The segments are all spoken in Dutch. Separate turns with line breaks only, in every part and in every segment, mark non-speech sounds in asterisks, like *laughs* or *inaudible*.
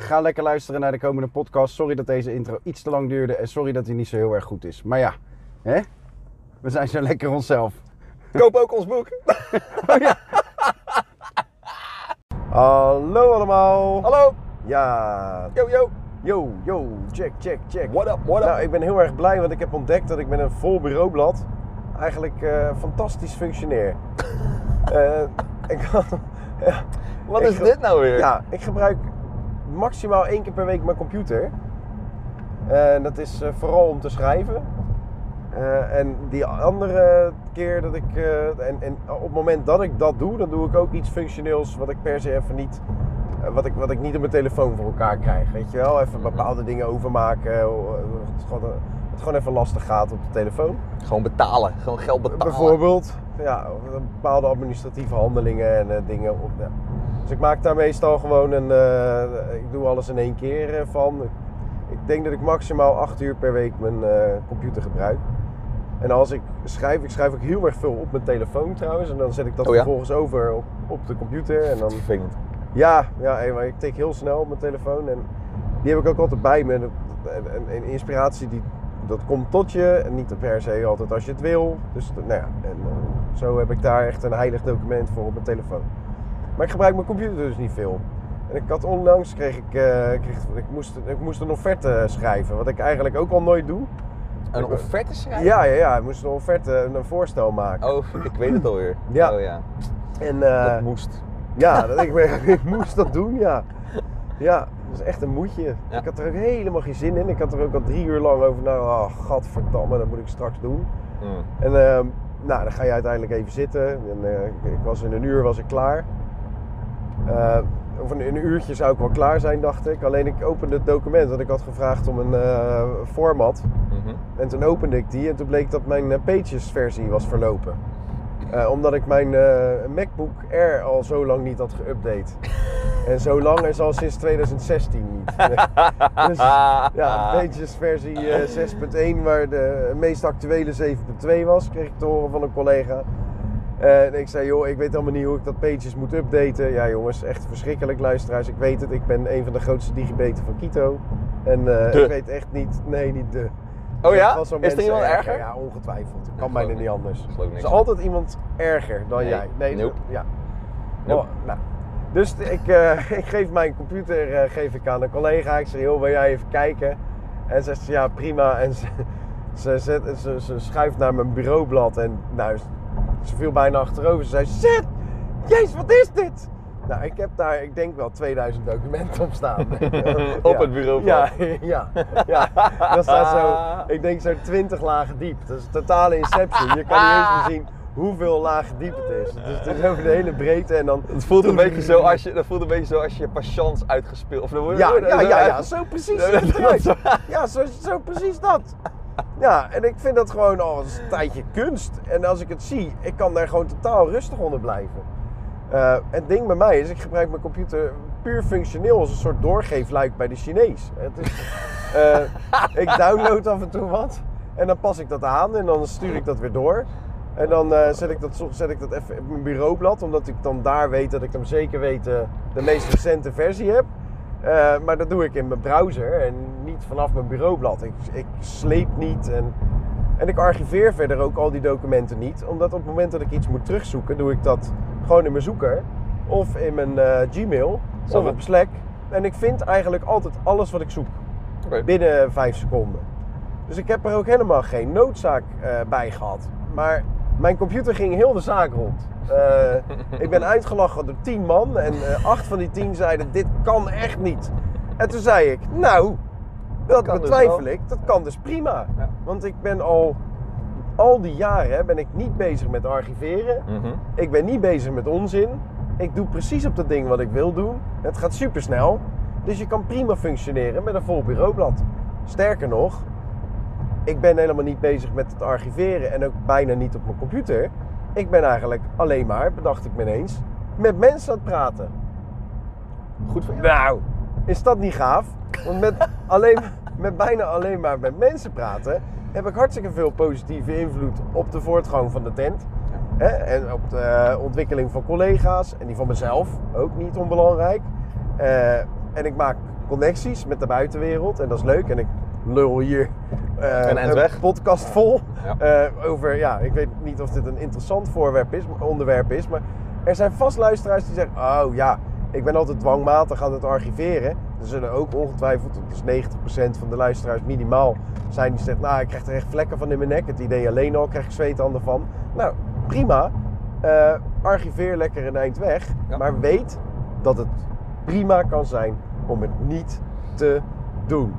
Ga lekker luisteren naar de komende podcast. Sorry dat deze intro iets te lang duurde. En sorry dat hij niet zo heel erg goed is. Maar ja, hè? we zijn zo lekker onszelf.
Koop ook ons boek. *laughs*
Hallo allemaal.
Hallo.
Ja.
Yo, yo.
Yo, yo. Check, check, check.
What up, what up?
Nou, ik ben heel erg blij, want ik heb ontdekt dat ik met een vol bureaublad eigenlijk eh, fantastisch functioneer. *laughs* Eh, ik ja,
Wat
ik
is dit nou weer?
Ja, ik gebruik maximaal één keer per week mijn computer. En dat is eh, vooral om te schrijven. Eh, en die andere keer dat ik. eh, en, en op het moment dat ik dat doe, dan doe ik ook iets functioneels wat ik per se even niet. wat, ik, wat ik niet op mijn telefoon voor elkaar krijg. Weet je wel? Even bepaalde dingen overmaken. Het gewoon, het gewoon even lastig gaat op de telefoon.
Gewoon betalen. Gewoon geld betalen.
Bijvoorbeeld, ja, bepaalde administratieve handelingen en dingen. Op, ja. Dus ik maak daar meestal gewoon een. eh, ik doe alles in één keer eh, van. Ik denk dat ik maximaal acht uur per week mijn eh, computer gebruik. En als ik schrijf, ik schrijf ook heel erg veel op mijn telefoon trouwens. En dan zet ik dat
Oh ja?
vervolgens over op, op de computer. En dan,
Vervelend.
ja, ja maar ik tik heel snel op mijn telefoon. En die heb ik ook altijd bij me. En, en, en inspiratie die, dat komt tot je. En niet per se altijd als je het wil. Dus nou ja, en zo heb ik daar echt een heilig document voor op mijn telefoon. Maar ik gebruik mijn computer dus niet veel. En ik had onlangs, kreeg ik, eh, kreeg, ik, moest, ik moest een offerte schrijven. Wat ik eigenlijk ook al nooit doe.
Een offerte schrijven?
Ja, ja, ja. Ik moest een offerte, een voorstel maken.
Oh, *laughs* ik weet het alweer.
Ja.
Oh ja.
En, eh,
dat moest.
Ja, dat, ik, *laughs* ik moest dat doen, ja. Ja, dat is echt een moedje.
Ja.
Ik had er ook helemaal geen zin in. Ik had er ook al drie uur lang over nou, oh, gadverdamme, dat moet ik straks doen.
Mm.
En ehm, nou, dan ga je uiteindelijk even zitten. En, eh, ik was in een uur was ik klaar. Eh, of een, een uurtje zou ik wel klaar zijn, dacht ik. Alleen ik opende het document, want ik had gevraagd om een eh, format.
Mhm.
En toen opende ik die en toen bleek dat mijn eh, Pages versie was verlopen. Omdat ik mijn MacBook Air al zo lang niet had geüpdate. *laughs* en zo lang is al sinds 2016 niet. *laughs* dus ja, Pages versie eh, 6.1 waar de meest actuele 7.2 was, kreeg ik te horen van een collega. En ik zei, joh, ik weet helemaal niet hoe ik dat Pages moet updaten. Ja jongens, echt verschrikkelijk luisteraars. Ik weet het, ik ben een van de grootste digibeten van Kito. En eh, ik weet echt niet, nee niet de.
Oh ja?
Was wel
Is er iemand erger?
Ja, ongetwijfeld.
Ja,
kan bijna niet anders. Er is altijd iemand erger dan
Nee.
jij. Nee,
Nope.
ja.
Nope.
Oh, nou. Dus ik, eh, *laughs* ik geef mijn computer eh, geef ik aan een collega. Ik zeg, joh, wil jij even kijken? En ze zegt, ja, prima. En ze, ze, zet, ze, ze schuift naar mijn bureaublad. En nou, ze viel bijna achterover. Ze zei, shit, jezus, wat is dit? Nou, ik heb daar, ik denk wel 2000 documenten op staan. *laughs* *laughs*
Op
Ja.
het bureaublad.
Ja, *laughs* ja, ja. Dat staat zo, ik denk zo 20 lagen diep. Dat is een totale inception. Je kan niet eens meer zien hoeveel lagen diep het is. Dus het is over de hele breedte en dan...
Het voelt een beetje zo als je, dat voelt een beetje zo als je uitgespeeld. Of dan
Ja, ja, ja, ja, zo precies
Ja,
zo, zo precies dat. Ja, en ik vind dat gewoon al een tijdje kunst. En als ik het zie, ik kan daar gewoon totaal rustig onder blijven. Eh, het ding bij mij is, ik gebruik mijn computer puur functioneel als een soort doorgeefluik bij de Chinees. Het is, eh, ik download af en toe wat en dan pas ik dat aan en dan stuur ik dat weer door. En dan eh, zet, ik dat, zet ik dat even op mijn bureaublad, omdat ik dan daar weet dat ik hem zeker weet de meest recente versie heb. Eh, maar dat doe ik in mijn browser en niet vanaf mijn bureaublad. Ik, ik sleep niet en, en ik archiveer verder ook al die documenten niet. Omdat op het moment dat ik iets moet terugzoeken, doe ik dat gewoon in mijn zoeker. Of in mijn eh, Gmail. Of op Slack. En ik vind eigenlijk altijd alles wat ik zoek. Binnen vijf seconden. Dus ik heb er ook helemaal geen noodzaak eh, bij gehad. Maar mijn computer ging heel de zaak rond. Eh, ik ben *laughs* uitgelachen door tien man en eh, acht van die tien zeiden: Dit kan echt niet. En toen zei ik: Nou, dat,
dus
betwijfel ik. Dat kan dus prima.
Ja.
Want ik ben al al die jaren ben ik niet bezig met archiveren.
Mhm.
Ik ben niet bezig met onzin. Ik doe precies op dat ding wat ik wil doen. Het gaat super snel. Dus je kan prima functioneren met een vol bureaublad. Sterker nog, ik ben helemaal niet bezig met het archiveren en ook bijna niet op mijn computer. Ik ben eigenlijk alleen maar, bedacht ik me ineens, met mensen aan het praten.
Goed voor je.
Nou, is dat niet gaaf? Want met, *laughs* alleen, met bijna alleen maar met mensen praten heb ik hartstikke veel positieve invloed op de voortgang van de tent. Hè? En op de eh, ontwikkeling van collega's en die van mezelf, ook niet onbelangrijk. Eh, en ik maak connecties met de buitenwereld en dat is leuk. En ik lul hier eh,
Een
podcast vol
Ja.
eh, over, ja, ik weet niet of dit een interessant voorwerp is, onderwerp is, maar er zijn vast luisteraars die zeggen, oh ja, ik ben altijd dwangmatig aan het archiveren. Er zullen ook ongetwijfeld, dus 90% van de luisteraars minimaal zijn die zegt, nou ik krijg er echt vlekken van in mijn nek. Het idee alleen al krijg ik zweethanden van. Nou, prima. Eh, archiveer lekker een eind weg.
Ja.
Maar weet dat het prima kan zijn om het niet te doen.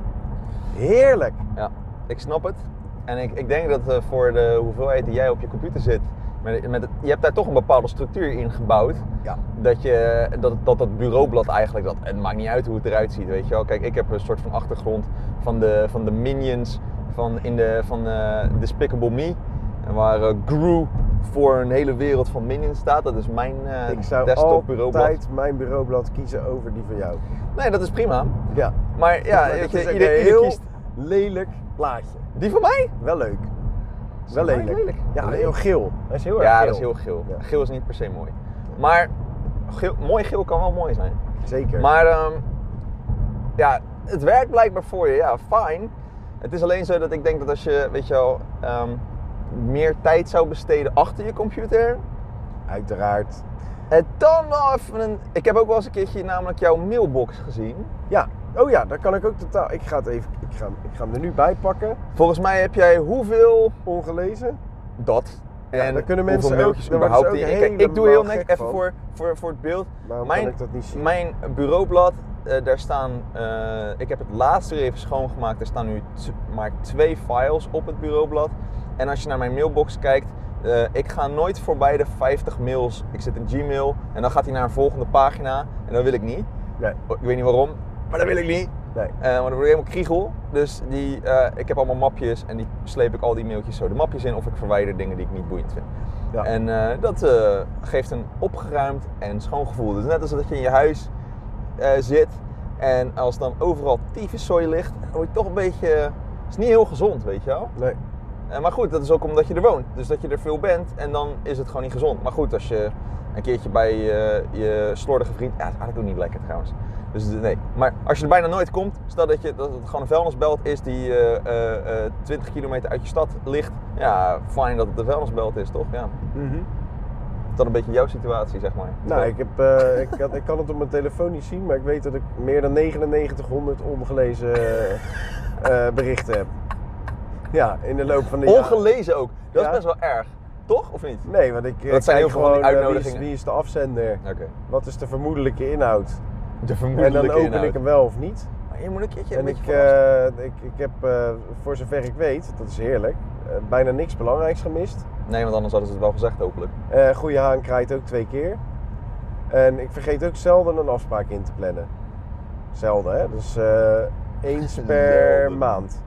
Heerlijk.
Ja, ik snap het. En ik, ik denk dat eh, voor de hoeveelheid die jij op je computer zit, met, met het- je hebt daar toch een bepaalde structuur in gebouwd.
Ja.
Dat, je, dat, dat dat bureaublad eigenlijk, dat, het maakt niet uit hoe het eruit ziet, weet je wel. Kijk, ik heb een soort van achtergrond van de, van de minions van, in de, van eh, Despicable Me. En waar eh, Gru voor een hele wereld van minions staat. Dat is mijn eh
Ik zou
desktop bureaublad.
altijd mijn bureaublad kiezen over die van jou.
Nee, dat is prima.
Ja.
Maar ja,
Maar
weet
dat
je, ieder, ieder
heel
kiest...
lelijk plaatje.
Die van mij?
Wel leuk. Wel
dat
lelijk.
lelijk?
Ja,
Lelijk?
heel geel. Hij is heel erg
Ja,
geel.
dat is heel geel.
Ja.
Geel is niet per se mooi. Maar geel, mooi geel kan wel mooi zijn.
Zeker.
Maar ehm, ja, het werkt blijkbaar voor je. Ja, fijn. Het is alleen zo dat ik denk dat als je, weet je wel, ehm, meer tijd zou besteden achter je computer.
Uiteraard.
En dan wel even een... Ik heb ook wel eens een keertje namelijk jouw mailbox gezien.
Ja. Oh ja, daar kan ik ook totaal... Ik ga, het even, ik ga, ik ga hem er nu bij pakken.
Volgens mij heb jij hoeveel
Ongelezen.
dat...
Ja,
en
daar kunnen mensen ook-
überhaupt
ook
in. Kijk, ik doe heel
gek
even
van.
voor, voor, voor het beeld.
Waarom
Mijn-
kan ik dat niet zien?
Mijn bureaublad, eh, daar staan, eh, ik heb het laatst weer even schoongemaakt. Er staan nu maar twee files op het bureaublad. En als je naar mijn mailbox kijkt, eh, ik ga nooit voorbij de 50 mails. Ik zit in Gmail en dan gaat hij naar een volgende pagina en dat wil ik niet.
Nee.
Ik weet niet waarom, maar dat wil ik niet.
Nee.
Eh, maar dan word ik helemaal kriegel. Dus die, eh, ik heb allemaal mapjes en die sleep ik al die mailtjes zo de mapjes in of ik verwijder dingen die ik niet boeiend vind.
Ja.
En dat geeft een opgeruimd en schoon gevoel. Dus net als dat je in je huis zit en als dan overal tyfuszooi ligt, dan word je toch een beetje... Het is niet heel gezond, weet je wel.
Nee.
Eh, maar goed, dat is ook omdat je er woont. Dus dat je er veel bent en dan is het gewoon niet gezond. Maar goed, als je een keertje bij eh, je slordige vriend... Ja, dat is eigenlijk ook niet lekker trouwens. Dus nee. Maar als je er bijna nooit komt, stel dat, je, dat het gewoon een vuilnisbelt is die eh, eh, 20 kilometer uit je stad ligt. Ja, fijn dat het een vuilnisbelt is, toch? Ja.
Mhm.
Dat is een beetje jouw situatie, zeg maar.
Nou, ik, heb, ik, kan, ik kan het op mijn telefoon niet zien, maar ik weet dat ik meer dan 9900 ongelezen berichten heb. Ja, in de loop van de jaren.
Ongelezen ook. Dat is best wel erg. Toch? Of niet?
Nee, want ik eh,
Dat zijn heel veel
gewoon, eh, wie, is,
uitnodigingen.
wie is de afzender?
Oké.
Wat is de vermoedelijke inhoud?
De
En
vermoedelijke
dan open
inhoud.
ik hem wel of niet.
Maar je moet een keertje een
En ik,
verrast.
eh, ik, ik heb, voor zover ik weet, dat is heerlijk, bijna niks belangrijks gemist.
Nee, want anders hadden ze het wel gezegd, hopelijk.
Goede haan kraait ook twee keer. En ik vergeet ook zelden een afspraak in te plannen. Zelden, hè? Dus eens *laughs* per maand.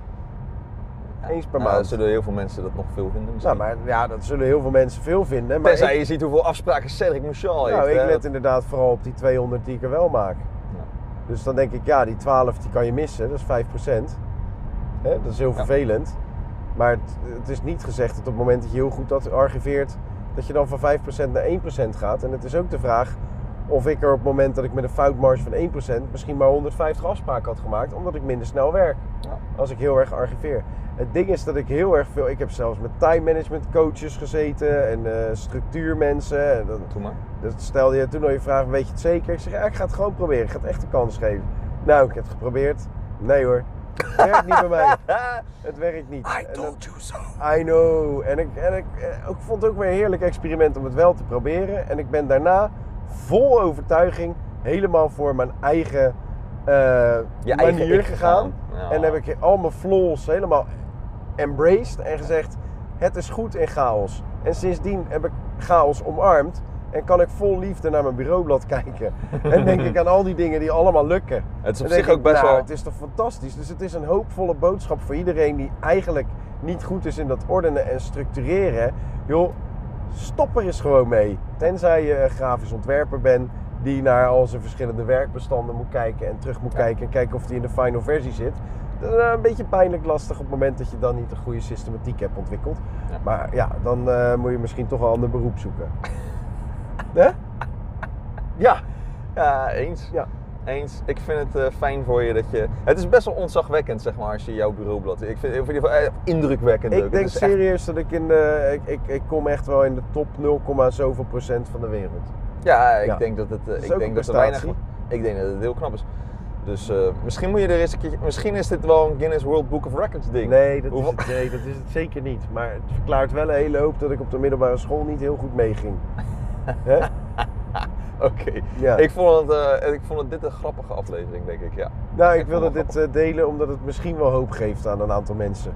Eens per
Nou,
maand.
zullen heel veel mensen dat nog veel vinden misschien.
Nou, maar ja, dat zullen heel veel mensen veel vinden. Maar
Tenzij
ik,
je ziet hoeveel afspraken Cedric Mouchal heeft.
nou, ik let
dat-
inderdaad vooral op die 200 die ik er wel maak.
Ja.
Dus dan denk ik, ja, die 12 die kan je missen, dat is 5%. Hè, dat is heel vervelend. Maar het, het is niet gezegd dat op het moment dat je heel goed dat archiveert, dat je dan van 5% naar 1% gaat. En het is ook de vraag of ik er op het moment dat ik met een foutmarge van 1% misschien maar 150 afspraken had gemaakt, omdat ik minder snel werk.
Ja.
Als ik heel erg archiveer. Het ding is dat ik heel erg veel. Ik heb zelfs met time management coaches gezeten en eh, structuurmensen. En dat,
Doe maar.
dat stelde je toen al je vraag: weet je het zeker? Ik zeg ja, ik ga het gewoon proberen. Ik ga het echt een kans geven. Nou, ik heb het geprobeerd. Nee hoor. Het werkt niet bij mij. *laughs* Het werkt niet.
I told you so.
I know. En ik, en ik eh, ook, vond het ook weer een heerlijk experiment om het wel te proberen. En ik ben daarna vol overtuiging helemaal voor mijn eigen eh,
Je
manier
eigen
gegaan.
Ja.
En heb ik al mijn flaws helemaal embraced en gezegd: het is goed in chaos. En sindsdien heb ik chaos omarmd. En kan ik vol liefde naar mijn bureaublad kijken. *laughs* En denk ik aan al die dingen die allemaal lukken.
Het is op zich ook best
nou,
wel...
Het is toch fantastisch. Dus het is een hoopvolle boodschap voor iedereen die eigenlijk niet goed is in dat ordenen en structureren, joh, stop er eens gewoon mee. Tenzij je grafisch ontwerper bent die naar al zijn verschillende werkbestanden moet kijken en terug moet kijken en kijken of die in de final versie zit. Dat is eh, een beetje pijnlijk lastig op het moment dat je dan niet een goede systematiek hebt ontwikkeld.
Ja.
Maar ja, dan eh, moet je misschien toch een ander beroep zoeken. *laughs* Hè? Ja,
Ja, eens.
ja.
Eens. Ik vind het eh, fijn voor je dat je... Het is best wel ontzagwekkend, zeg maar, als je jouw bureaublad... Ik vind, in ieder geval eh, indrukwekkend.
Ik
Het
denk
echt-
serieus dat ik in de. Ik, ik, ik kom echt wel in de top 0, zoveel procent van de wereld.
Ja, ik
Ja.
denk dat het... eh,
is
ik denk dat er weinig... Ik denk dat het heel knap is. Dus misschien moet je er eens een keertje... Misschien is dit wel een Guinness World Book of Records ding.
Nee dat, is het, nee, dat is het zeker niet. Maar het verklaart wel een hele hoop dat ik op de middelbare school niet heel goed meeging. *laughs* *laughs*
Oké.
Ja.
Ik, vond het, eh, ik vond het dit een grappige aflevering, denk ik, ja.
Nou, ik
Ik
wilde dit eh, delen omdat het misschien wel hoop geeft aan een aantal mensen.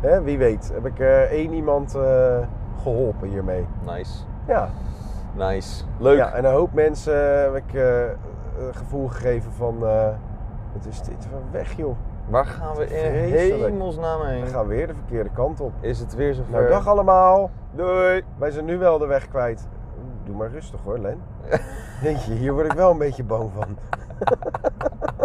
Hè, wie weet, heb ik eh, één iemand eh, geholpen hiermee.
Nice.
Ja.
Nice. Leuk.
ja, en een hoop mensen heb ik een gevoel gegeven van... wat is dit voor weg, joh?
Waar gaan we in hemelsnaam heen?
We gaan weer de verkeerde kant op.
Is het weer zover?
Nou, dag allemaal.
Doei.
Wij zijn nu wel de weg kwijt. Doe maar rustig hoor, Len. *laughs* Jeetje, hier word ik wel een beetje bang van. *laughs*